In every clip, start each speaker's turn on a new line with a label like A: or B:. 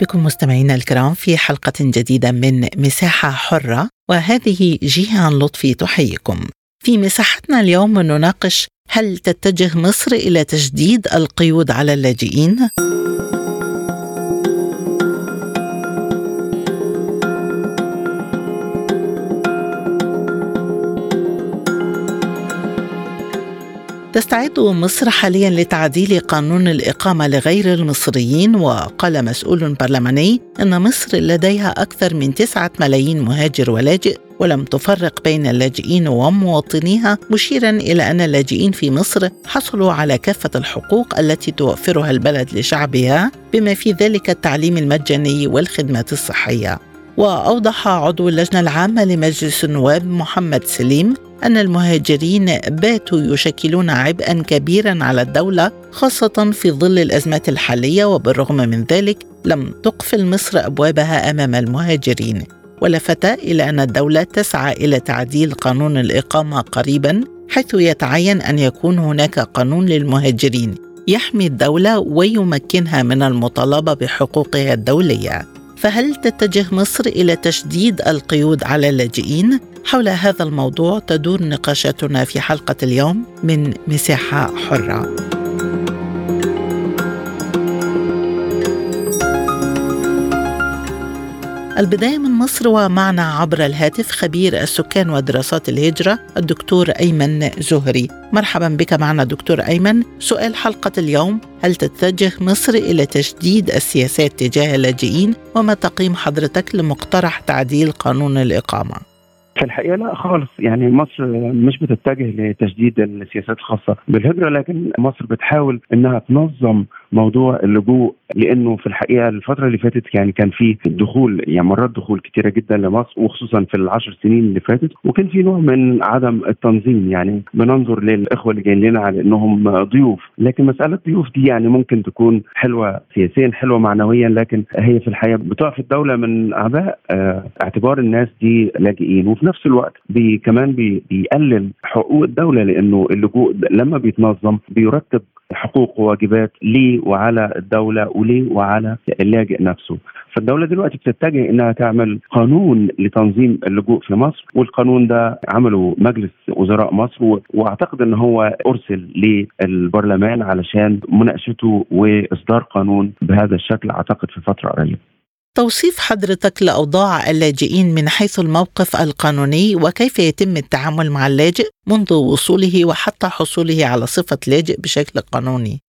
A: بكم مستمعينا الكرام في حلقة جديدة من مساحة حرة وهذه جيهان لطفي تحييكم. في مساحتنا اليوم نناقش هل تتجه مصر إلى تجديد القيود على اللاجئين؟ تستعد مصر حاليا لتعديل قانون الإقامة لغير المصريين وقال مسؤول برلماني أن مصر لديها أكثر من تسعة ملايين مهاجر ولاجئ ولم تفرق بين اللاجئين ومواطنيها مشيرا إلى أن اللاجئين في مصر حصلوا على كافة الحقوق التي توفرها البلد لشعبها بما في ذلك التعليم المجاني والخدمات الصحية. وأوضح عضو اللجنة العامة لمجلس النواب محمد سليم أن المهاجرين باتوا يشكلون عبئا كبيرا على الدولة خاصة في ظل الأزمات الحالية وبالرغم من ذلك لم تقفل مصر أبوابها أمام المهاجرين. ولفت إلى أن الدولة تسعى إلى تعديل قانون الإقامة قريبا حيث يتعين أن يكون هناك قانون للمهاجرين يحمي الدولة ويمكنها من المطالبة بحقوقها الدولية. فهل تتجه مصر إلى تشديد القيود على اللاجئين؟ حول هذا الموضوع تدور نقاشاتنا في حلقة اليوم من مساحة حرة. البداية من مصر ومعنا عبر الهاتف خبير السكان ودراسات الهجرة الدكتور أيمن زهري. مرحبا بك معنا دكتور أيمن. سؤال حلقة اليوم هل تتجه مصر إلى تشديد السياسات تجاه اللاجئين؟ وما تقييم حضرتك لمقترح تعديل قانون الإقامة؟
B: في الحقيقة لا خالص. يعني مصر مش بتتجه لتشديد السياسات الخاصة بالهجرة لكن مصر بتحاول إنها تنظم موضوع اللجوء لأنه في الحقيقة الفترة اللي فاتت يعني كان في دخول يعني مرات دخول كثيره جدا لمصر وخصوصا في العشر سنين اللي فاتت وكان في نوع من عدم التنظيم يعني بننظر للإخوة اللي جايين لنا على إنهم ضيوف. لكن مسألة الضيوف دي يعني ممكن تكون حلوة سياسيا حلوة معنويا لكن هي في الحقيقة بتقف الدولة من أعباء آه اعتبار الناس دي لاجئين. وفي نفس الوقت بي كمان بي بيقلل حقوق الدولة لأنه اللجوء لما بيتنظم بيرتب حقوق وواجبات ليه وعلى الدولة وليه وعلى اللاجئ نفسه. فالدولة دلوقتي بتتجه إنها تعمل قانون لتنظيم اللجوء في مصر والقانون ده عمله مجلس وزراء مصر وأعتقد إن هو أرسل للبرلمان علشان مناقشته وإصدار قانون بهذا الشكل أعتقد في فترة قريبة.
A: توصيف حضرتك لأوضاع اللاجئين من حيث الموقف القانوني وكيف يتم التعامل مع اللاجئ منذ وصوله وحتى حصوله على صفة لاجئ بشكل قانوني.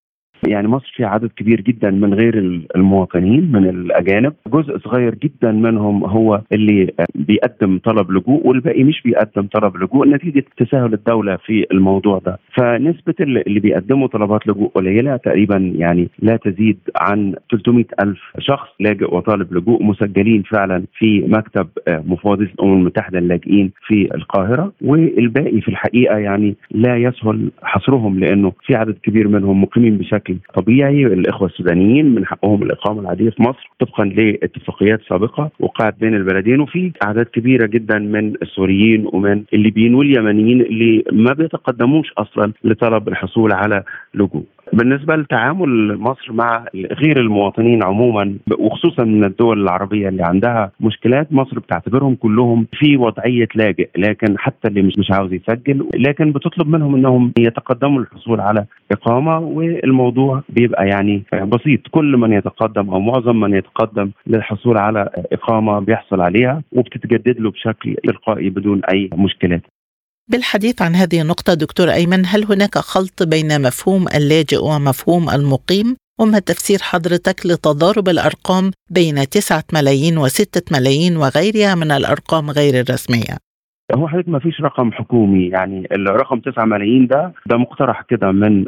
B: يعني مصر فيها عدد كبير جدا من غير المواطنين من الأجانب. جزء صغير جدا منهم هو اللي بيقدم طلب لجوء والباقي مش بيقدم طلب لجوء. نتيجة تساهل الدولة في الموضوع ده. فنسبة اللي بيقدموا طلبات لجوء قليلة تقريبا يعني لا تزيد عن 300 ألف شخص لاجئ وطالب لجوء مسجلين فعلا في مكتب مفوضيه الامم المتحدة للاجئين في القاهرة. والباقي في الحقيقة يعني لا يسهل حصرهم لأنه في عدد كبير منهم مقيمين بشكل بشكل طبيعي الإخوة السودانيين من حقهم الإقامة العادية في مصر طبقا لاتفاقيات سابقة وقعت بين البلدين وفي أعداد كبيرة جدا من السوريين ومن الليبيين واليمنيين اللي ما بيتقدموش أصلا لطلب الحصول على لجوء. بالنسبة لتعامل مصر مع غير المواطنين عموما وخصوصا من الدول العربية اللي عندها مشكلات مصر بتعتبرهم كلهم في وضعية لاجئ لكن حتى اللي مش مش عاوز يسجل لكن بتطلب منهم إنهم يتقدموا للحصول على إقامة والموضوع بيبقى يعني بسيط. كل من يتقدم أو معظم من يتقدم للحصول على إقامة بيحصل عليها وبتتجدد له بشكل تلقائي بدون أي مشكلات.
A: بالحديث عن هذه النقطة دكتور أيمن هل هناك خلط بين مفهوم اللاجئ ومفهوم المقيم؟ وما تفسير حضرتك لتضارب الأرقام بين تسعة ملايين وستة ملايين وغيرها من الأرقام غير الرسمية؟
B: هو حضرتك ما فيش رقم حكومي يعني الرقم 9 ملايين ده ده مقترح كده من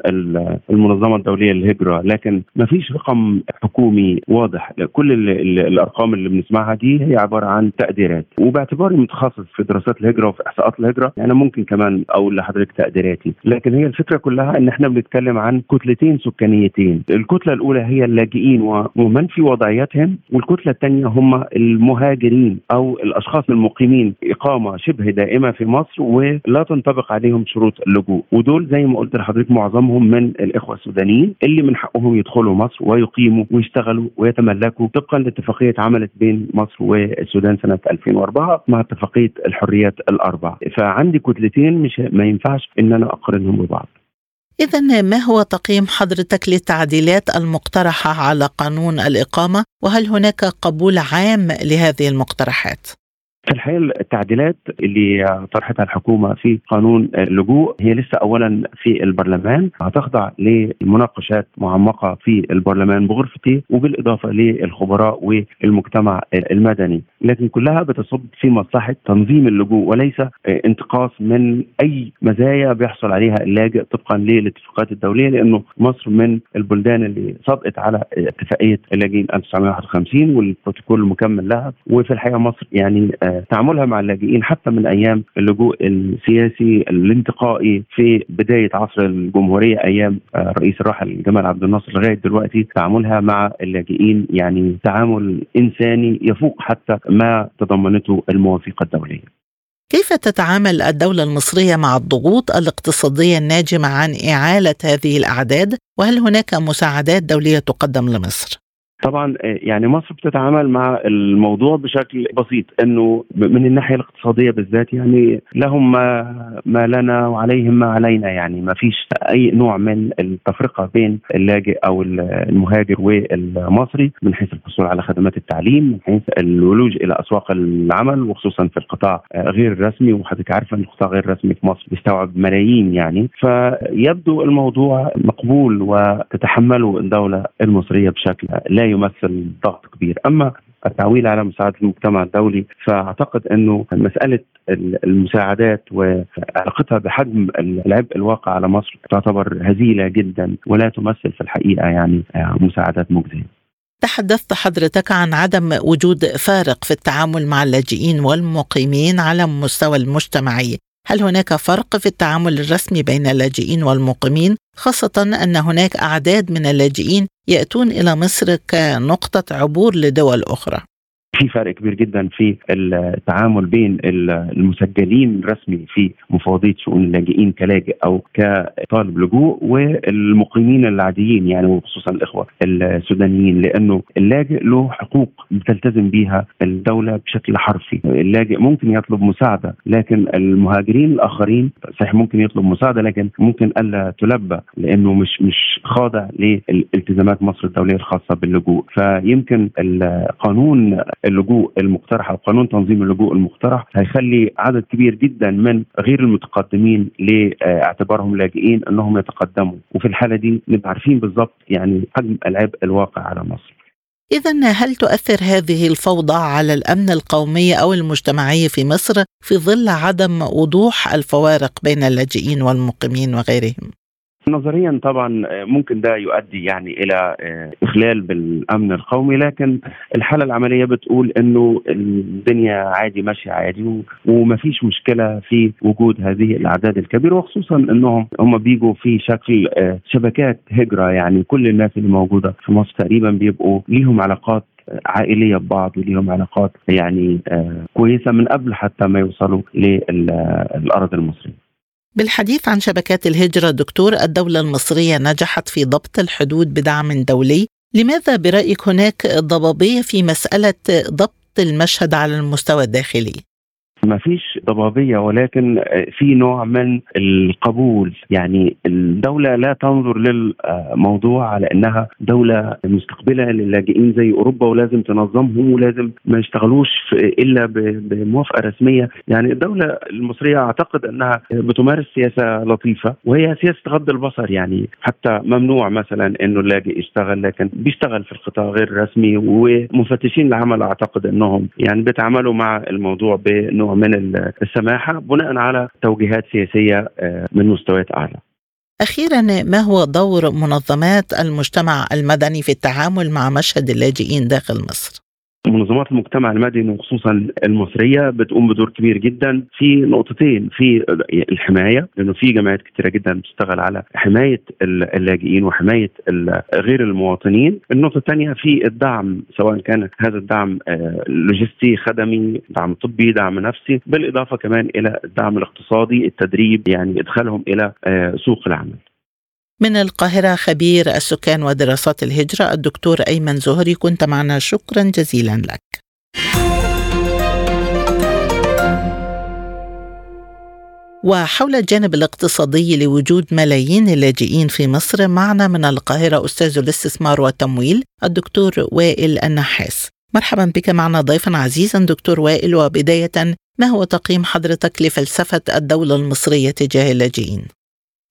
B: المنظمة الدولية للهجرة لكن ما فيش رقم حكومي واضح. كل ال ال الأرقام اللي بنسمعها دي هي عبارة عن تقديرات. وباعتباري متخصص في دراسات الهجرة وفي إحصاءات الهجرة يعني ممكن كمان أقول لحضرتك تقديراتي. لكن هي الفكرة كلها إن إحنا بنتكلم عن كتلتين سكانيتين. الكتلة الأولى هي اللاجئين ومن في وضعيتهم والكتلة الثانية هم المهاجرين أو الأشخاص المقيمين إقامة شبه دائمة في مصر ولا تنطبق عليهم شروط اللجوء. ودول زي ما قلت لحضرتك معظمهم من الإخوة السودانيين اللي من حقهم يدخلوا مصر ويقيموا ويشتغلوا ويتملكوا طبقا لاتفاقية اتعملت بين مصر والسودان سنة 2004 مع اتفاقية الحريات الاربع فعندي كتلتين مش ما ينفعش إن أنا أقارنهم ببعض.
A: إذا ما هو تقييم حضرتك للتعديلات المقترحة على قانون الإقامة؟ وهل هناك قبول عام لهذه المقترحات؟
B: في الحقيقة التعديلات اللي طرحتها الحكومة في قانون اللجوء هي لسه اولا في البرلمان هتخضع لمناقشات معمقة في البرلمان بغرفتي وبالإضافة للخبراء والمجتمع المدني. لكن كلها بتصب في مصلحة تنظيم اللجوء وليس انتقاص من أي مزايا بيحصل عليها اللاجئ طبقا للاتفاقات الدولية لأنه مصر من البلدان اللي صدقت على اتفاقية اللاجئين 1951 والبروتوكول المكمل لها. وفي الحقيقة مصر يعني تعاملها مع اللاجئين حتى من أيام اللجوء السياسي الانتقائي في بداية عصر الجمهورية أيام الرئيس الراحل جمال عبد الناصر لغاية دلوقتي تعاملها مع اللاجئين يعني تعامل إنساني يفوق حتى ما تضمنته المواثيق الدولية.
A: كيف تتعامل الدولة المصرية مع الضغوط الاقتصادية الناجمة عن إعالة هذه الأعداد؟ وهل هناك مساعدات دولية تقدم لمصر؟
B: طبعا يعني مصر بتتعامل مع الموضوع بشكل بسيط إنه من الناحية الاقتصادية بالذات يعني لهم ما, ما لنا وعليهم ما علينا يعني ما فيش أي نوع من التفرقة بين اللاجئ أو المهاجر والمصري من حيث الحصول على خدمات التعليم من حيث الولوج إلى أسواق العمل وخصوصا في القطاع غير الرسمي وحضرتك عارفه إن القطاع غير الرسمي في مصر بيستوعب ملايين يعني. فيبدو الموضوع مقبول وتتحمله الدولة المصرية بشكل لا يمثل ضغط كبير أما التعويل على مساعدة المجتمع الدولي فأعتقد أنه مسألة المساعدات وعلاقتها بحجم العبء الواقع على مصر تعتبر هزيلة جدا ولا تمثل في الحقيقة يعني مساعدات مجزية.
A: تحدثت حضرتك عن عدم وجود فارق في التعامل مع اللاجئين والمقيمين على المستوى المجتمعي هل هناك فرق في التعامل الرسمي بين اللاجئين والمقيمين؟ خاصة أن هناك أعداد من اللاجئين يأتون إلى مصر كنقطة عبور لدول أخرى.
B: في فرق كبير جدا في التعامل بين المسجلين رسمي في مفوضيه شؤون اللاجئين كلاجئ أو كطالب لجوء والمقيمين العاديين يعني وخصوصا الإخوة السودانيين لأنه اللاجئ له حقوق بتلتزم بها الدولة بشكل حرفي، اللاجئ ممكن يطلب مساعدة لكن المهاجرين الآخرين صحيح ممكن يطلب مساعدة لكن ممكن ألا تلبى لأنه مش مش خاضع لالتزامات مصر الدولية الخاصة باللجوء، فيمكن القانون اللجوء المقترح أو قانون تنظيم اللجوء المقترح هيخلي عدد كبير جدا من غير المتقدمين لاعتبارهم لاجئين أنهم يتقدموا وفي الحالة دي نبقى عارفين بالضبط يعني حجم العبء الواقع على مصر.
A: إذا هل تؤثر هذه الفوضى على الأمن القومي أو المجتمعي في مصر في ظل عدم وضوح الفوارق بين اللاجئين والمقيمين وغيرهم؟
B: نظريا طبعا ممكن ده يؤدي يعني إلى إخلال بالأمن القومي لكن الحالة العملية بتقول إنه الدنيا عادي ماشية عادي وما فيش مشكلة في وجود هذه الأعداد الكبيرة وخصوصا إنهم هم بيجوا في شكل شبكات هجرة يعني كل الناس اللي موجودة في مصر تقريبا بيبقوا ليهم علاقات عائلية ببعض وليهم علاقات يعني كويسة من قبل حتى ما يوصلوا للارض المصرية.
A: بالحديث عن شبكات الهجرة دكتور الدولة المصرية نجحت في ضبط الحدود بدعم دولي لماذا برأيك هناك ضبابية في مسألة ضبط المشهد على المستوى الداخلي؟
B: ما فيش ضبابية ولكن في نوع من القبول. يعني الدولة لا تنظر للموضوع على أنها دولة مستقبلة للاجئين زي أوروبا ولازم تنظمهم ولازم ما يشتغلوش إلا بموافقة رسمية. يعني الدولة المصرية أعتقد أنها بتمارس سياسة لطيفة وهي سياسة غض البصر. يعني حتى ممنوع مثلا أنه اللاجئ يشتغل لكن بيشتغل في القطاع غير الرسمي ومفتشين العمل أعتقد أنهم يعني بيتعاملوا مع الموضوع بأنه نوع من السماحة بناء على توجيهات سياسية من مستويات أعلى.
A: أخيرا ما هو دور منظمات المجتمع المدني في التعامل مع مشهد اللاجئين داخل مصر؟
B: منظمات المجتمع المدني وخصوصا المصرية بتقوم بدور كبير جدا في نقطتين في الحماية لأنه في جمعيات كثيره جدا بتشتغل على حماية اللاجئين وحماية غير المواطنين، النقطة الثانية في الدعم سواء كان هذا الدعم آه، لوجستي خدمي، دعم طبي، دعم نفسي، بالإضافة كمان إلى الدعم الاقتصادي، التدريب يعني إدخالهم إلى آه، سوق العمل.
A: من القاهرة خبير السكان ودراسات الهجرة الدكتور أيمن زهري كنت معنا. شكرا جزيلا لك. وحول الجانب الاقتصادي لوجود ملايين اللاجئين في مصر معنا من القاهرة أستاذ الاستثمار والتمويل الدكتور وائل النحاس. مرحبا بك معنا ضيفا عزيزا دكتور وائل. وبداية ما هو تقييم حضرتك لفلسفة الدولة المصرية تجاه اللاجئين؟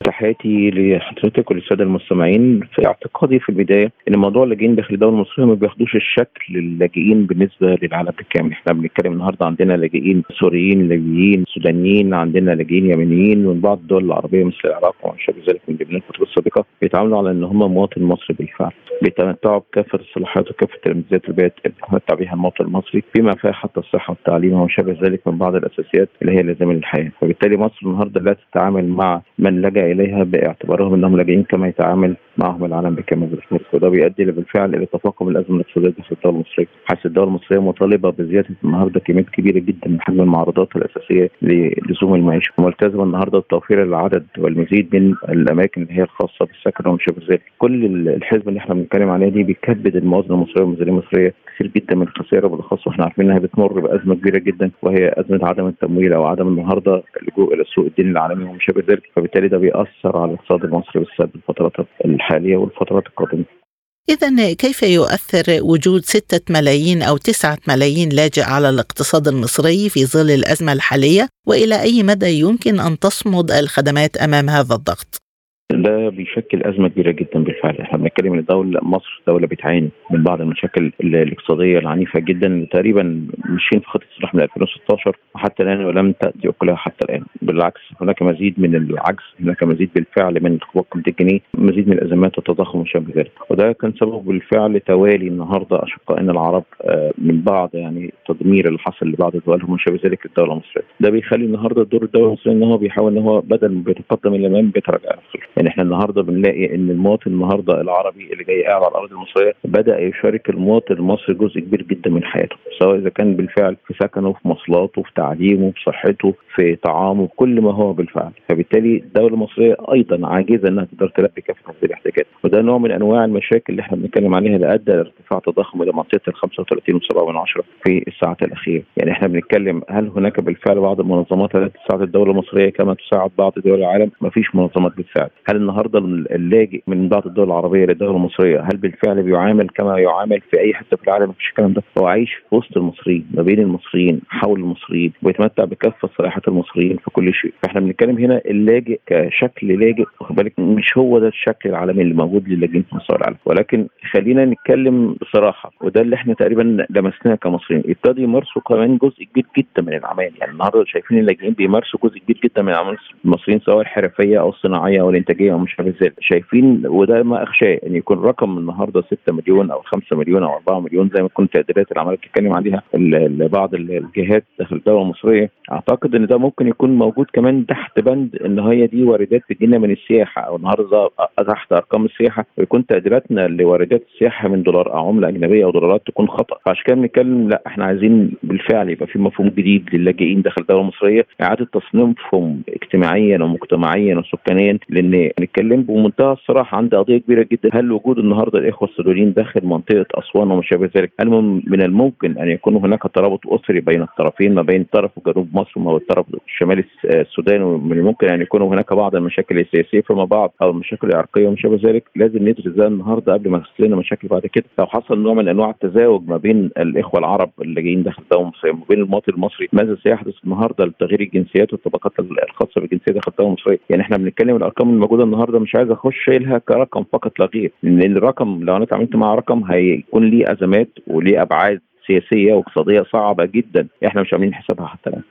C: تحياتي لحضرتك وللسادة المستمعين في اعتقادي في البداية إن موضوع اللاجئين داخل الدولة المصرية ما بياخدوش الشكل اللاجئين بالنسبة للعالم بالكامل، إحنا بنتكلم النهارده عندنا لاجئين سوريين، ليبيين، سودانيين، عندنا لاجئين يمنيين من بعض الدول العربية مثل العراق وما شابه ذلك من لبنان الفترة السابقه بيتعاملوا على إن هم مواطن مصري بالفعل، بيتمتعوا بكافة الصلاحيات وكافة الميزات اللي بيتمتع بها المواطن المصري بما فيها حتى الصحة والتعليم وما شابه ذلك من بعض الأساسيات اللي هي لازم الحياة، فبالتالي مصر النهارده لا تتعامل مع من لجأ إليها باعتبارهم إنهم لاجئين كما يتعامل معهم العالم بكامل بالفعل وده بيؤدي بالفعل إلى تفاقم الأزمة الاقتصاديه في الدولة المصرية. حيث الدولة المصرية مطالبة بزيادة النهارده كميات كبيرة جدا من حجم المعروضات الأساسية للزوم المعيشة. وملتزمه النهارده بتوفير العدد والمزيد من الأماكن اللي هي الخاصة بالسكن وما شابه ذلك كل الحزب اللي إحنا بنتكلم عليه دي بيكبد الموازنة المصرية والميزانيه المصرية كثير جدا من الخسائر. وبالأخص وإحنا عارفين إنها بتمر بأزمة كبيرة جدا وهي أزمة عدم التمويل أو عدم النهارده اللجوء إلى السوق الديني العالمي وما شابه ذلك. فبالتالي ده على الاقتصاد المصري بالسلب الفترات الحالية والفترات القادمة.
A: إذا كيف يؤثر وجود ستة ملايين أو تسعة ملايين لاجئ على الاقتصاد المصري في ظل الأزمة الحالية وإلى أي مدى يمكن أن تصمد الخدمات أمام هذا الضغط؟
C: ده بيشكل أزمة كبيرة جدا بالفعل. إحنا بنتكلم إن دولة مصر دولة بتعاني من بعض المشاكل الاقتصادية العنيفة جدا تقريبا ماشيين في خطة اصلاح من 2016 وحتى الآن ولم تأتي اكلها حتى الآن. بالعكس هناك مزيد من العجز هناك مزيد بالفعل من انخفاض الجنيه مزيد من الأزمات والتضخم وشابه ذلك. وده كان سبب بالفعل توالي النهارده اشقائنا العرب آه، من بعض يعني تدمير اللي حصل لبعض دولهم وشابه ذلك الدولة المصرية. ده بيخلي النهارده دور الدولة المصرية إن هو بيحاول إن هو بدل ما بيتقدم إلى الامام بيتراجع يعني إحنا النهارده بنلاقي إن المواطن النهارده العربي اللي جاي قاعد على الأرض المصرية بدأ يشارك المواطن المصري جزء كبير جدا من حياته سواء إذا كان بالفعل في سكنه في مواصلاته في تعليمه في صحته في طعامه كل ما هو بالفعل. فبالتالي الدولة المصرية أيضا عاجزة إنها تقدر تلبي كافة هذه الاحتياجات وده نوع من أنواع المشاكل اللي إحنا بنتكلم عليها اللي ادى لارتفاع تضخم إلى منطقه ال 35.7 في الساعات الأخيرة. يعني إحنا بنتكلم هل هناك بالفعل بعض المنظمات التي تساعد الدولة المصرية كما تساعد بعض دول العالم؟ ما فيش منظمات بتساعد هل النهارده اللاجئ من بعض الدول العربية للدولة المصرية هل بالفعل بيعامل كما يعامل في أي حتة في العالم؟ مفيش الكلام ده. هو عايش في وسط المصريين ما بين المصريين حول المصريين ويتمتع بكافة صلاحيات المصريين في كل شيء. فإحنا بنتكلم هنا اللاجئ كشكل لاجئ واخد بالك؟ مش هو ده الشكل العالمي اللي موجود للاجئين في مستوى العالم. ولكن خلينا نتكلم بصراحة وده اللي إحنا تقريبا لمسناه كمصريين. ابتدوا يمارسوا كمان جزء كبير جدا من الأعمال. يعني النهارده شايفين اللاجئين بيمارسوا جزء كبير جدا من اعمال المصريين سواء الحرفية أو الصناعية أو الانتاجيه أو مش عارف إزاي. شايفين وده ما أخشاه إن يكون رقم النهارده 6 مليون أو 5 مليون أو 4 مليون زي ما كنت تقديرات اللي بتتكلم عليها لبعض الجهات داخل الدولة المصرية. أعتقد إن ده ممكن يكون موجود كمان تحت بند إن هي دي واردات بتجينا من السياحة أو النهارده تحت أرقام السياحة. ويكون تقديراتنا لواردات السياحة من دولار أو عملة أجنبية أو دولارات تكون خطأ. فعشان كده بنتكلم لا إحنا عايزين بالفعل يبقى في مفهوم جديد للاجئين داخل الدولة المصرية. إعادة تصنيفهم اجتماعيا ومجتمعيا وسكانيا لأن نتكلم بمنتهى الصراحة. عندي قضية كبيرة جدا. هل وجود النهارده الإخوة السودانيين داخل منطقة أسوان وما شابه ذلك هل من الممكن أن يكون هناك ترابط أسري بين الطرفين ما بين طرف جنوب مصر وما الطرف الشمالي السوداني ومن الممكن أن يكون هناك بعض المشاكل السياسية فيما بعض أو المشاكل العرقية وما شابه ذلك؟ لازم ندرس ده النهارده قبل ما تحصل لنا مشاكل بعد كده. لو حصل نوع من أنواع التزاوج ما بين الإخوة العرب اللي جايين داخل الدولة المصريه وما بين المواطن المصري ماذا سيحدث النهارده لتغيير الجنسيات والطبقات الخاصة بالجنسية داخل الدولة المصرية؟ يعني إحنا بنتكلم الأرقام الموجودة النهارده مش عايز أخش شايلها كرقم فقط لا غير لأن الرقم لو أنا اتعاملت مع رقم هيكون ليه أزمات وليه أبعاد سياسية واقتصادية صعبة جدا. إحنا مش عاملين حسابها حتى الآن.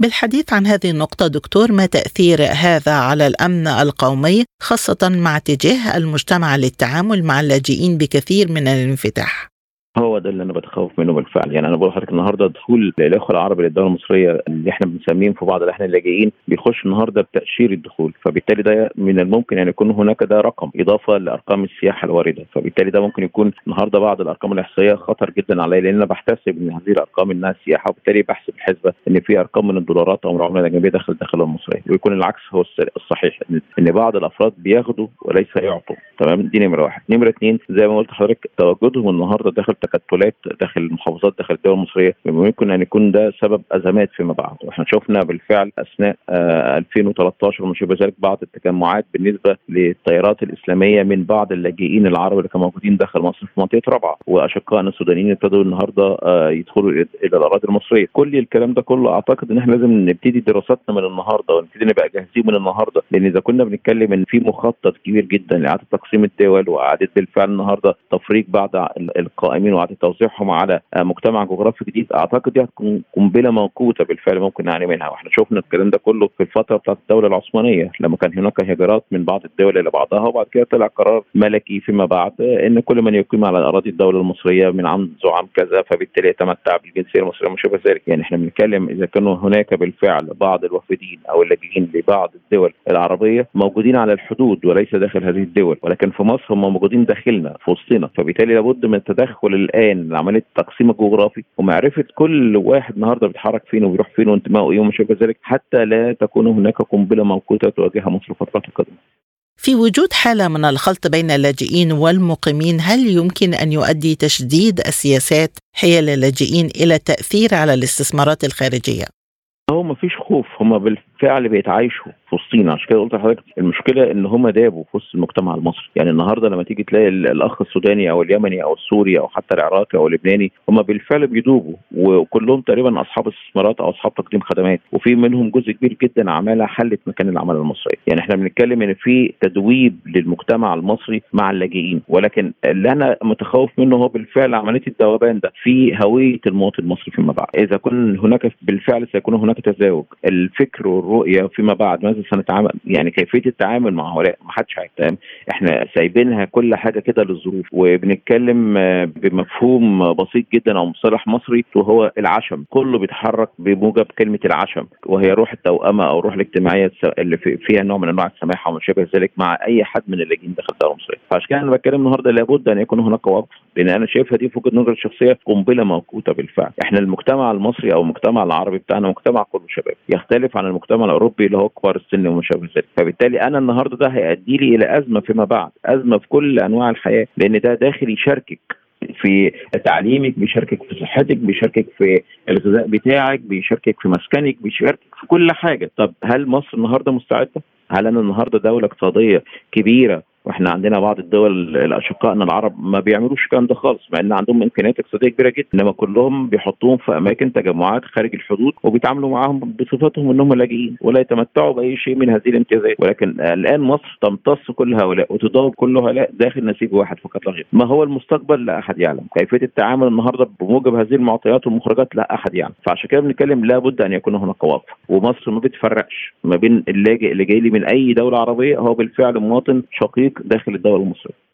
A: بالحديث عن هذه النقطة دكتور ما تأثير هذا على الأمن القومي خاصة مع اتجاه المجتمع للتعامل مع اللاجئين بكثير من الانفتاح؟
C: هو ده اللي أنا بتخوف منه بالفعل. يعني أنا بقول لحضرتك النهارده دخول الإخوة العرب للدولة المصرية اللي إحنا بنسميهم في بعض الاحيان اللاجئين بيخش النهارده بتاشير الدخول فبالتالي ده من الممكن أن يكون هناك ده رقم إضافة لأرقام السياحة الواردة. فبالتالي ده ممكن يكون النهارده بعض الأرقام الإحصائية خطر جدا عليا لأن أنا بحتسب إن هذه الأرقام إنها سياحة وبالتالي بحسب الحسبة إن في أرقام من الدولارات أو العملة الأجنبية داخل الداخل المصريه ويكون العكس هو الصحيح إن بعض الأفراد بياخدوا وليس يعطوا. تمام؟ دي نمرة واحد. نمرة اثنين زي ما قلت لحضرتك تواجدهم النهارده داخل تكتلات داخل المحافظات داخل الدول المصرية. ممكن أن يكون ده سبب أزمات فيما بعد. وإحنا شفنا بالفعل أثناء آه 2013 وما شابه ذلك بعض التجمعات بالنسبة للتيارات الإسلامية من بعض اللاجئين العرب اللي كانوا موجودين داخل مصر في منطقة رابعه وأشقائنا السودانيين ابتدوا النهارده آه يدخلوا إلى الأراضي المصرية. كل الكلام ده كله أعتقد إن إحنا لازم نبتدي دراساتنا من النهارده ونبتدي نبقى جاهزين من النهارده. لأن إذا كنا بنتكلم إن في مخطط كبير جدا لإعادة تقسيم الدول وإعادة بالفعل النهارده تفريق بعض القائمين وإعادة توزيعهم على مجتمع جغرافي جديد. أعتقد دي هتكون قنبلة موقوتة بالفعل ممكن نعاني منها. وإحنا شفنا الكلام ده كله في الفترة بتاعت الدولة العثمانية لما كان هناك هجرات من بعض الدول إلى بعضها وبعد كده طلع قرار ملكي فيما بعد إن كل من يقيم على أراضي الدولة المصرية من عام عام كذا فبالتالي يتمتع بالجنسية المصرية وما شابه ذلك. يعني إحنا بنتكلم إذا كانوا هناك بالفعل بعض الوافدين أو اللاجئين لبعض الدول العربية موجودين على الحدود وليس داخل هذه الدول. ولكن في مصر هم موجودين داخلنا في وسطنا فبالتالي لابد من التدخل الآن لعملية التقسيم الجغرافي ومعرفة كل واحد النهارده بيتحرك فين وبيروح فين وانتمائه إيه وما شابه ذلك حتى لا تكون هناك قنبلة موقوتة تواجهها مصر الفترات القادمة.
A: في وجود حالة من الخلط بين اللاجئين والمقيمين هل يمكن أن يؤدي تشديد السياسات حيال اللاجئين إلى التأثير على الاستثمارات الخارجية؟
C: هو ما فيش خوف هم بالفعل بيتعايشوا في عشان كده قلت لحضرتك المشكلة إن هم دابوا في وسط المجتمع المصري. يعني النهارده لما تيجي تلاقي الأخ السوداني أو اليمني أو السوري أو حتى العراقي أو اللبناني هم بالفعل بيدوبوا وكلهم تقريبا أصحاب استثمارات أو أصحاب تقديم خدمات وفي منهم جزء كبير جدا عمالة حلت مكان العماله المصريه يعني إحنا بنتكلم إن في تدويب للمجتمع المصري مع اللاجئين ولكن اللي أنا متخوف منه هو بالفعل عملية الذوبان ده. في هوية المواطن المصري فيما بعد. إذا كن هناك بالفعل سيكون هناك تزاوج. الفكر والرؤية فيما بعد ماذا سنتعامل يعني كيفية التعامل مع هؤلاء ما حدش هيتهم إحنا سايبينها كل حاجة كده للظروف وبنتكلم بمفهوم بسيط جدا أو مصطلح مصري وهو العشم. كله بيتحرك بموجب كلمة العشم وهي روح التوأمة أو روح الاجتماعية اللي فيها نوع من انواع السماحه وما شابه ذلك مع اي حد من اللاجئين داخل الدولة المصرية. فعشان كده أنا بتكلم النهارده لابد ان يكون هناك وقف لأن أنا شايفها دي في وجهة نظري الشخصية قنبلة موقوتة بالفعل. إحنا المجتمع المصري أو المجتمع العربي بتاعنا مجتمع كله شباب يختلف عن المجتمع الأوروبي اللي هو كبار السن وما شابه ذلك فبالتالي أنا النهارده ده هيؤدي لي إلى أزمة فيما بعد أزمة في كل أنواع الحياة لأن ده داخل يشاركك في تعليمك بيشاركك في صحتك بيشاركك في الغذاء بتاعك بيشاركك في مسكنك بيشاركك في كل حاجة. طب هل مصر النهارده مستعدة؟ هل أنا النهارده دولة اقتصادية كبيرة وإحنا عندنا بعض الدول الأشقائنا العرب ما بيعملوش الكلام ده خالص مع إن عندهم إمكانيات اقتصادية كبيرة جدا إنما كلهم بيحطوهم في أماكن تجمعات خارج الحدود وبيتعاملوا معاهم بصفتهم إنهم لاجئين ولا يتمتعوا بأي شيء من هذه الامتيازات. ولكن الآن مصر تمتص كل هؤلاء وتضاوب كل هؤلاء داخل نسيج واحد فقط لا غير. ما هو المستقبل؟ لا أحد يعلم. كيفية التعامل النهارده بموجب هذه المعطيات والمخرجات؟ لا أحد يعلم. فعشان كده بنتكلم لابد أن يكون هناك وقف. ومصر ما بتفرقش ما بين اللاجئ اللي جاي لي من أي دولة عربية هو بالفعل مواطن شقيق داخل الدولة المصريه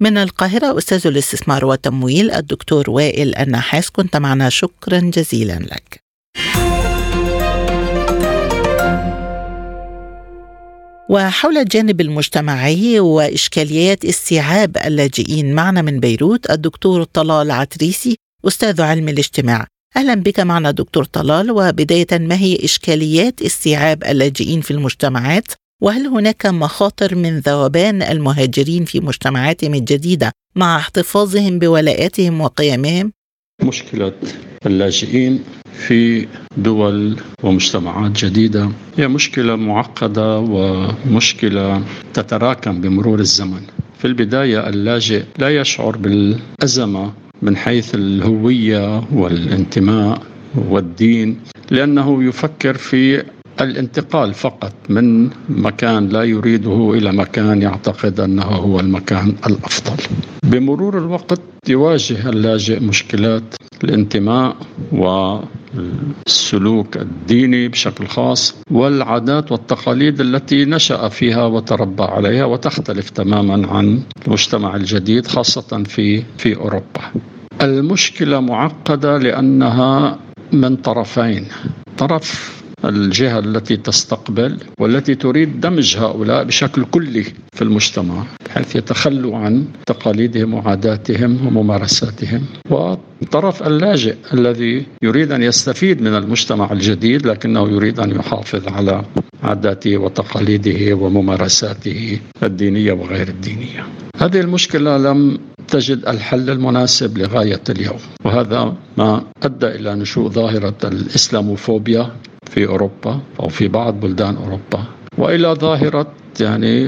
A: من القاهرة أستاذ الاستثمار والتمويل الدكتور وائل النحاس. كنت معنا. شكرا جزيلا لك. وحول الجانب المجتمعي وإشكاليات استيعاب اللاجئين معنا من بيروت الدكتور طلال عتريسي أستاذ علم الاجتماع. أهلا بك معنا دكتور طلال. وبداية ما هي إشكاليات استيعاب اللاجئين في المجتمعات؟ وهل هناك مخاطر من ذوبان المهاجرين في مجتمعاتهم الجديدة مع احتفاظهم بولاءاتهم وقيمهم؟
D: مشكلة اللاجئين في دول ومجتمعات جديدة هي مشكلة معقدة ومشكلة تتراكم بمرور الزمن في البداية اللاجئ لا يشعر بالأزمة من حيث الهوية والانتماء والدين لأنه يفكر في الانتقال فقط من مكان لا يريده إلى مكان يعتقد أنه هو المكان الأفضل. بمرور الوقت يواجه اللاجئ مشكلات الانتماء السلوك الديني بشكل خاص والعادات والتقاليد التي نشأ فيها وتربى عليها وتختلف تماما عن المجتمع الجديد خاصة في في أوروبا المشكلة معقدة لأنها من طرفين طرف الجهة التي تستقبل والتي تريد دمج هؤلاء بشكل كلي في المجتمع. بحيث يتخلوا عن تقاليدهم وعاداتهم وممارساتهم. والطرف اللاجئ الذي يريد أن يستفيد من المجتمع الجديد لكنه يريد أن يحافظ على عاداته وتقاليده وممارساته الدينية وغير الدينية. هذه المشكلة لم تجد الحل المناسب لغاية اليوم وهذا ما أدى إلى نشوء ظاهرة الإسلاموفوبيا في أوروبا أو في بعض بلدان أوروبا. وإلى ظاهرة يعني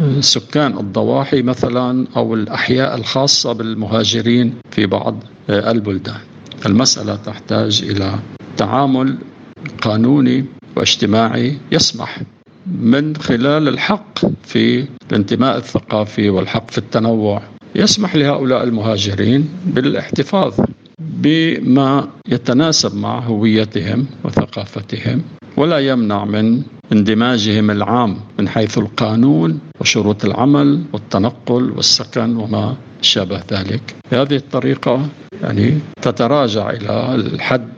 D: السكان الضواحي مثلا أو الأحياء الخاصة بالمهاجرين في بعض البلدان. المسألة تحتاج إلى تعامل قانوني واجتماعي يسمح من خلال الحق في الانتماء الثقافي والحق في التنوع يسمح لهؤلاء المهاجرين بالاحتفاظ بما يتناسب مع هويتهم وثقافتهم ولا يمنع من اندماجهم العام من حيث القانون وشروط العمل والتنقل والسكن وما شابه ذلك. بهذه الطريقة يعني تتراجع إلى الحد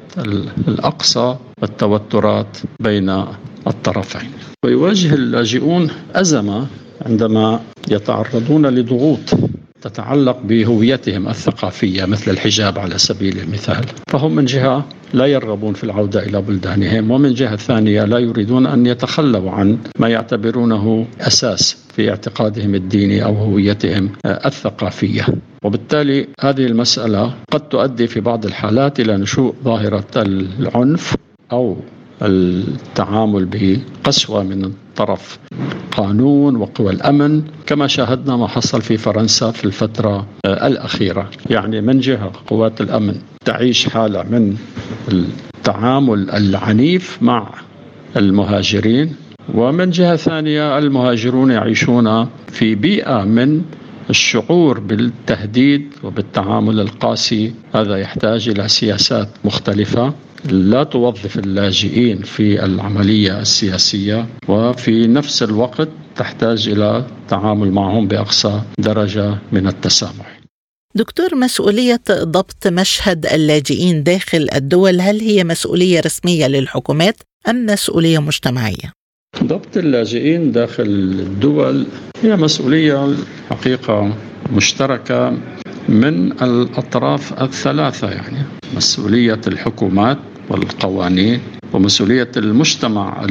D: الأقصى التوترات بين الطرفين. ويواجه اللاجئون أزمة عندما يتعرضون لضغوط تتعلق بهويتهم الثقافية مثل الحجاب على سبيل المثال. فهم من جهة لا يرغبون في العودة إلى بلدانهم. ومن جهة ثانية لا يريدون أن يتخلوا عن ما يعتبرونه أساس في اعتقادهم الديني أو هويتهم الثقافية. وبالتالي هذه المسألة قد تؤدي في بعض الحالات إلى نشوء ظاهرة العنف أو التعامل بقسوة من طرف قانون وقوى الأمن كما شاهدنا ما حصل في فرنسا في الفترة الأخيرة، يعني من جهة قوات الأمن تعيش حالة من التعامل العنيف مع المهاجرين ومن جهة ثانية المهاجرون يعيشون في بيئة من الشعور بالتهديد وبالتعامل القاسي هذا يحتاج إلى سياسات مختلفة لا توظف اللاجئين في العملية السياسية وفي نفس الوقت تحتاج إلى التعامل معهم بأقصى درجة من التسامح.
A: دكتور مسؤولية ضبط مشهد اللاجئين داخل الدول هل هي مسؤولية رسمية للحكومات أم مسؤولية مجتمعية؟
D: ضبط اللاجئين داخل الدول هي مسؤولية حقيقة مشتركة من الأطراف الثلاثة يعني. مسؤولية الحكومات والقوانين ومسؤولية المجتمع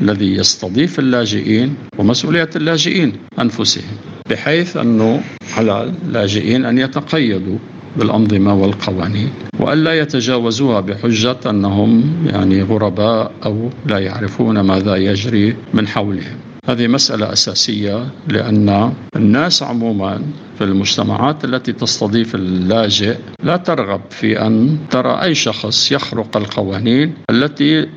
D: الذي يستضيف اللاجئين ومسؤولية اللاجئين أنفسهم. بحيث أنه على اللاجئين أن يتقيدوا. بالأنظمة والقوانين وألا يتجاوزوها بحجة أنهم يعني غرباء أو لا يعرفون ماذا يجري من حولهم. هذه مسألة أساسية لأن الناس عموما في المجتمعات التي تستضيف اللاجئ لا ترغب في أن ترى أي شخص يخرق القوانين التي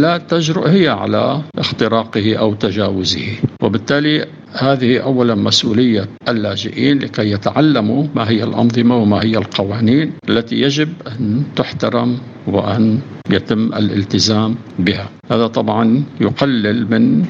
D: لا تجرؤ هي على اختراقه أو تجاوزه وبالتالي هذه اولا مسؤولية اللاجئين لكي يتعلموا ما هي الأنظمة وما هي القوانين التي يجب أن تحترم وأن يتم الالتزام بها. هذا طبعا يقلل من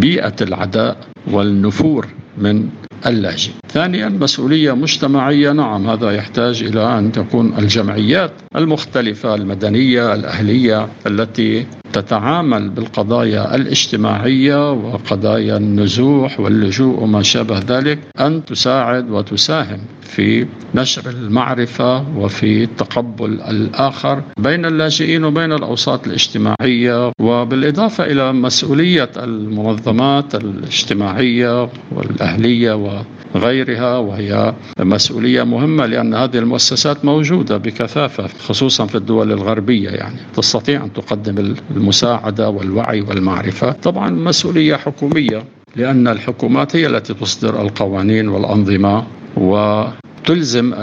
D: بيئة العداء والنفور من اللاجئ. ثانيا مسؤولية مجتمعية نعم هذا يحتاج إلى أن تكون الجمعيات المختلفة المدنية الأهلية التي تتعامل بالقضايا الاجتماعية وقضايا النزوح واللجوء وما شابه ذلك أن تساعد وتساهم في نشر المعرفة وفي تقبل الآخر بين اللاجئين وبين الأوساط الاجتماعية. وبالإضافة إلى مسؤولية المنظمات الاجتماعية والأهلية وغيرها وهي مسؤولية مهمة لأن هذه المؤسسات موجودة بكثافة خصوصا في الدول الغربية يعني تستطيع أن تقدم المساعدة والوعي والمعرفة. طبعا مسؤولية حكومية لأن الحكومات هي التي تصدر القوانين والأنظمة وتلزم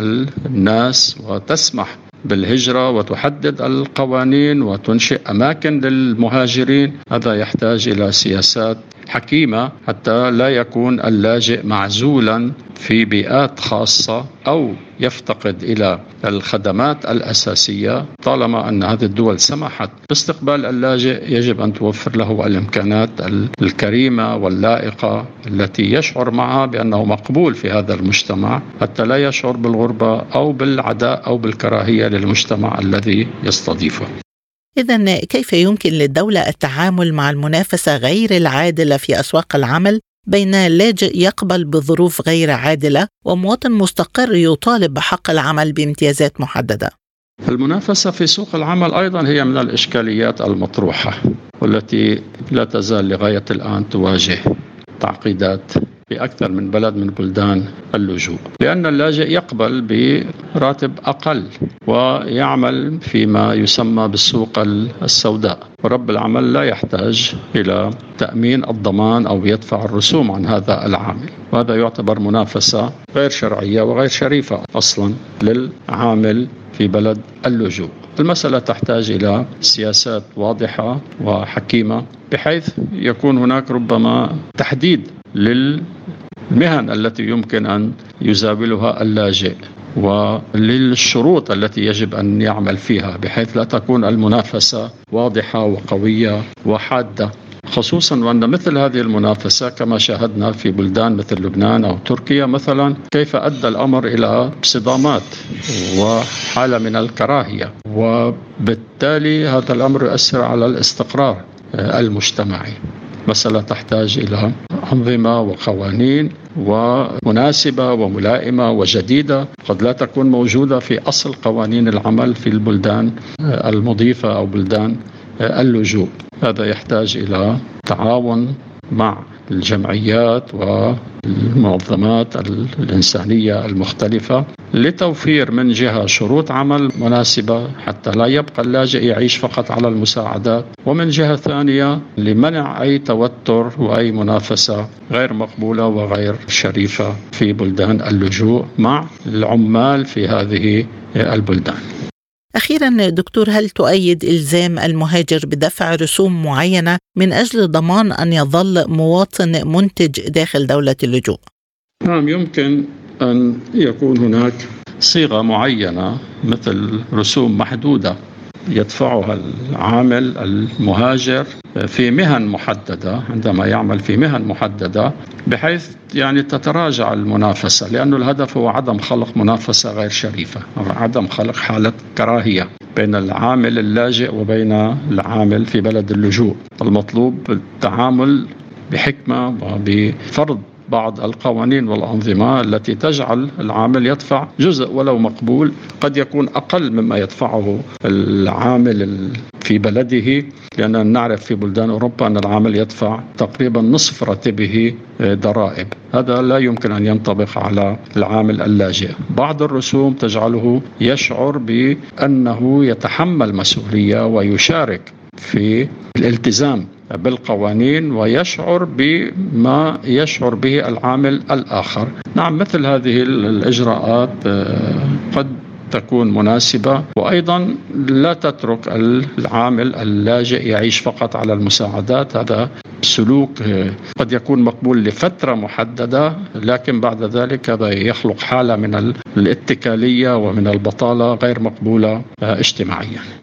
D: الناس وتسمح بالهجرة وتحدد القوانين وتنشئ أماكن للمهاجرين. هذا يحتاج إلى سياسات حكيمة حتى لا يكون اللاجئ معزولا في بيئات خاصة أو يفتقد إلى الخدمات الأساسية طالما أن هذه الدول سمحت. باستقبال اللاجئ يجب أن توفر له الإمكانات الكريمة واللائقة التي يشعر معها بأنه مقبول في هذا المجتمع حتى لا يشعر بالغربة أو بالعداء أو بالكراهية للمجتمع الذي يستضيفه.
A: إذا كيف يمكن للدولة التعامل مع المنافسة غير العادلة في أسواق العمل بين لاجئ يقبل بظروف غير عادلة ومواطن مستقر يطالب بحق العمل بامتيازات محددة؟
D: المنافسة في سوق العمل أيضا هي من الإشكاليات المطروحة والتي لا تزال لغاية الآن تواجه تعقيدات في أكثر من بلد من بلدان اللجوء لأن اللاجئ يقبل براتب أقل ويعمل فيما يسمى بالسوق السوداء. ورب العمل لا يحتاج إلى تأمين الضمان أو يدفع الرسوم عن هذا العامل وهذا يعتبر منافسة غير شرعية وغير شريفة أصلا للعامل في بلد اللجوء. المسألة تحتاج إلى سياسات واضحة وحكيمة بحيث يكون هناك ربما تحديد للمهن التي يمكن أن يزاولها اللاجئ وللشروط التي يجب أن يعمل فيها بحيث لا تكون المنافسة واضحة وقوية وحادة. خصوصا وأن مثل هذه المنافسة كما شاهدنا في بلدان مثل لبنان أو تركيا مثلا كيف أدى الأمر إلى صدامات وحالة من الكراهية. وبالتالي هذا الأمر يؤثر على الاستقرار المجتمعي. مسألة تحتاج إلى أنظمة وقوانين ومناسبة وملائمة وجديدة قد لا تكون موجودة في أصل قوانين العمل في البلدان المضيفة أو بلدان اللجوء. هذا يحتاج إلى تعاون مع الجمعيات والمنظمات الإنسانية المختلفة لتوفير من جهة شروط عمل مناسبة حتى لا يبقى اللاجئ يعيش فقط على المساعدات. ومن جهة ثانية لمنع أي توتر وأي منافسة غير مقبولة وغير شريفة في بلدان اللجوء مع العمال في هذه البلدان.
A: أخيرا دكتور هل تؤيد إلزام المهاجر بدفع رسوم معينة من أجل ضمان أن يظل مواطن منتج داخل دولة اللجوء؟
D: نعم يمكن أن يكون هناك صيغة معينة مثل رسوم محدودة يدفعها العامل المهاجر في مهن محددة عندما يعمل في مهن محددة بحيث يعني تتراجع المنافسة لأنه الهدف هو عدم خلق منافسة غير شريفة أو عدم خلق حالة كراهية بين العامل اللاجئ وبين العامل في بلد اللجوء. المطلوب التعامل بحكمة وبفرض بعض القوانين والأنظمة التي تجعل العامل يدفع جزء ولو مقبول قد يكون أقل مما يدفعه العامل في بلده لأننا نعرف في بلدان أوروبا أن العامل يدفع تقريبا نصف راتبه ضرائب. هذا لا يمكن أن ينطبق على العامل اللاجئ. بعض الرسوم تجعله يشعر بأنه يتحمل مسؤولية ويشارك في الالتزام بالقوانين ويشعر بما يشعر به العامل الآخر. نعم مثل هذه الإجراءات آه، قد تكون مناسبة وأيضا لا تترك العامل اللاجئ يعيش فقط على المساعدات. هذا سلوك آه، قد يكون مقبول لفترة محددة لكن بعد ذلك هذا يخلق حالة من الاتكالية ومن البطالة غير مقبولة آه، اجتماعيا.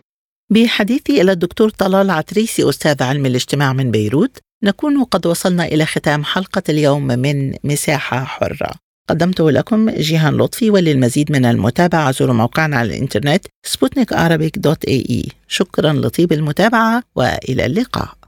A: بحديثي إلى الدكتور طلال عتريسي أستاذ علم الاجتماع من بيروت نكون قد وصلنا إلى ختام حلقة اليوم من مساحة حرة. قدمته لكم جيهان لطفي وللمزيد من المتابعة زوروا موقعنا على الإنترنت سبوتنيك dot ae. شكرا لطيب المتابعة وإلى اللقاء.